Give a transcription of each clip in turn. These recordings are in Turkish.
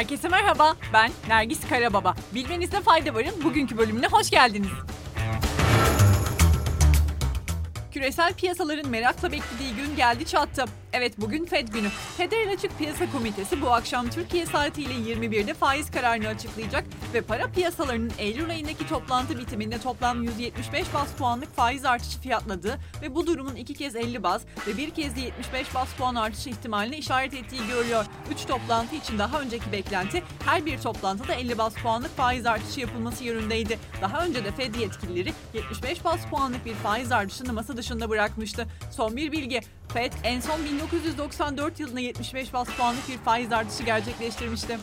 Herkese merhaba, ben Nergis Karababa. Bilmenizde fayda varın bugünkü bölümüne hoş geldiniz. Küresel piyasaların merakla beklediği gün geldi çattı. Evet bugün Fed günü. Federal Açık Piyasa Komitesi bu akşam Türkiye saatiyle 21'de faiz kararını açıklayacak ve para piyasalarının Eylül ayındaki toplantı bitiminde toplam 175 bas puanlık faiz artışı fiyatladığı ve bu durumun iki kez 50 bas ve bir kez de 75 bas puan artışı ihtimaline işaret ettiği görülüyor. 3 toplantı için daha önceki beklenti her bir toplantıda 50 bas puanlık faiz artışı yapılması yönündeydi. Daha önce de Fed yetkilileri 75 bas puanlık bir faiz artışını masa dışında bırakmıştı. Son bir bilgi FED en son 1994 yılında 75 bas puanlık bir faiz artışı gerçekleştirmişti.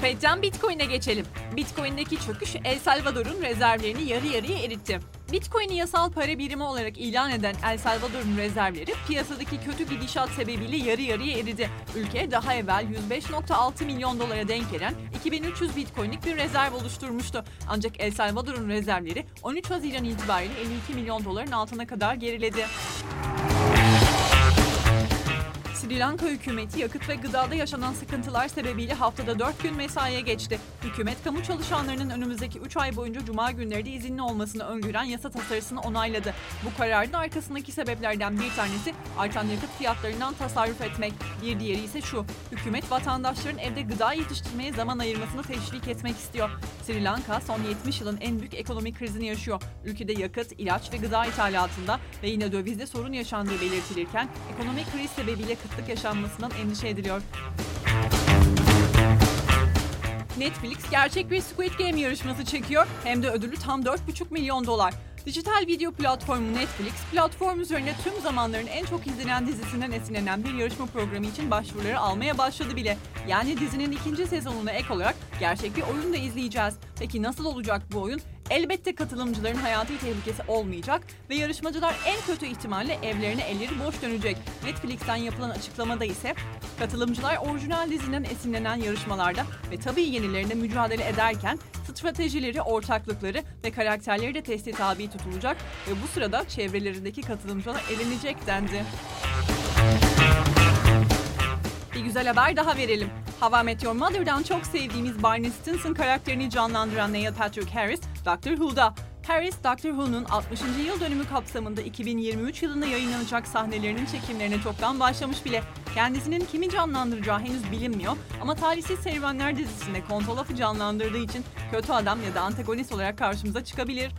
Fed'den Bitcoin'e geçelim. Bitcoin'deki çöküş El Salvador'un rezervlerini yarı yarıya eritti. Bitcoin'i yasal para birimi olarak ilan eden El Salvador'un rezervleri piyasadaki kötü gidişat sebebiyle yarı yarıya eridi. Ülke daha evvel 105.6 milyon dolara denk gelen 2300 Bitcoin'lik bir rezerv oluşturmuştu. Ancak El Salvador'un rezervleri 13 Haziran itibariyle 52 milyon doların altına kadar geriledi. Sri Lanka hükümeti yakıt ve gıdada yaşanan sıkıntılar sebebiyle haftada 4 gün mesaiye geçti. Hükümet kamu çalışanlarının önümüzdeki 3 ay boyunca cuma günleri de izinli olmasını öngören yasa tasarısını onayladı. Bu kararın arkasındaki sebeplerden bir tanesi artan yakıt fiyatlarından tasarruf etmek. Bir diğeri ise şu. Hükümet vatandaşların evde gıda yetiştirmeye zaman ayırmasını teşvik etmek istiyor. Sri Lanka son 70 yılın en büyük ekonomik krizini yaşıyor. Ülkede yakıt, ilaç ve gıda ithalatında ve yine dövizde sorun yaşandığı belirtilirken ekonomik kriz sebebiyle kıtlık yaşanmasından endişe ediliyor. Netflix gerçek bir Squid Game yarışması çekiyor hem de ödülü tam 4,5 milyon dolar. Dijital video platformu Netflix, platform üzerinde tüm zamanların en çok izlenen dizisinden esinlenen bir yarışma programı için başvuruları almaya başladı bile. Yani dizinin ikinci sezonuna ek olarak gerçek bir oyun da izleyeceğiz. Peki nasıl olacak bu oyun? Elbette katılımcıların hayati tehlikesi olmayacak ve yarışmacılar en kötü ihtimalle evlerine elleri boş dönecek. Netflix'ten yapılan açıklamada ise katılımcılar orijinal dizinin esinlenen yarışmalarda ve tabii yenilerinde mücadele ederken stratejileri, ortaklıkları ve karakterleri de testi tabi tutulacak ve bu sırada çevrelerindeki katılımcılar elenecek dendi. Bir güzel haber daha verelim. Hava Meteor Mother'dan çok sevdiğimiz Barney Stinson karakterini canlandıran Neil Patrick Harris, Doctor Who'da. Harris, Doctor Who'nun 60. yıl dönümü kapsamında 2023 yılında yayınlanacak sahnelerinin çekimlerine çoktan başlamış bile. Kendisinin kimi canlandıracağı henüz bilinmiyor ama Talihsiz Serüvenler dizisinde Kontolaf'ı canlandırdığı için kötü adam ya da antagonist olarak karşımıza çıkabilir.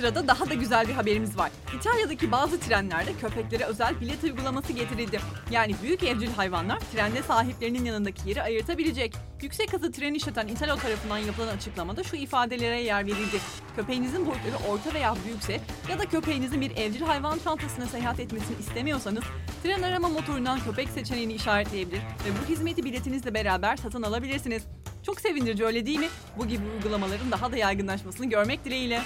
Sırada daha da güzel bir haberimiz var. İtalya'daki bazı trenlerde köpeklere özel bilet uygulaması getirildi. Yani büyük evcil hayvanlar trende sahiplerinin yanındaki yeri ayırtabilecek. Yüksek hızlı tren işleten İtalya tarafından yapılan açıklamada şu ifadelere yer verildi. Köpeğinizin boyutları orta veya büyükse ya da köpeğinizin bir evcil hayvan çantasına seyahat etmesini istemiyorsanız tren arama motorundan köpek seçeneğini işaretleyebilir ve bu hizmeti biletinizle beraber satın alabilirsiniz. Çok sevindirici öyle değil mi? Bu gibi uygulamaların daha da yaygınlaşmasını görmek dileğiyle.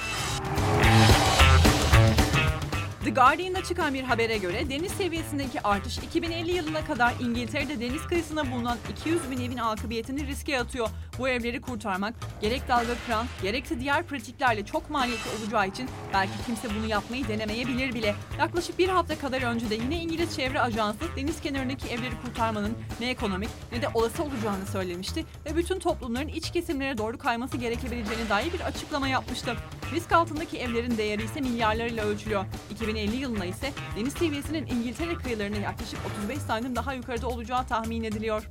The Guardian'da çıkan bir habere göre deniz seviyesindeki artış 2050 yılına kadar İngiltere'de deniz kıyısına bulunan 200 bin evin akıbiyetini riske atıyor. Bu evleri kurtarmak gerek dalga kıran gerekse diğer pratiklerle çok maliyetli olacağı için belki kimse bunu yapmayı denemeyebilir bile. Yaklaşık bir hafta kadar önce de yine İngiliz Çevre Ajansı deniz kenarındaki evleri kurtarmanın ne ekonomik ne de olası olacağını söylemişti ve bütün toplumların iç kesimlere doğru kayması gerekebileceğine dair bir açıklama yapmıştı. Risk altındaki evlerin değeri ise milyarlarıyla ölçülüyor. 2050 yılında ise deniz seviyesinin İngiltere kıyılarının yaklaşık 35 santim daha yukarıda olacağı tahmin ediliyor.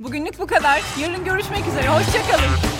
Bugünlük bu kadar. Yarın görüşmek üzere. Hoşçakalın.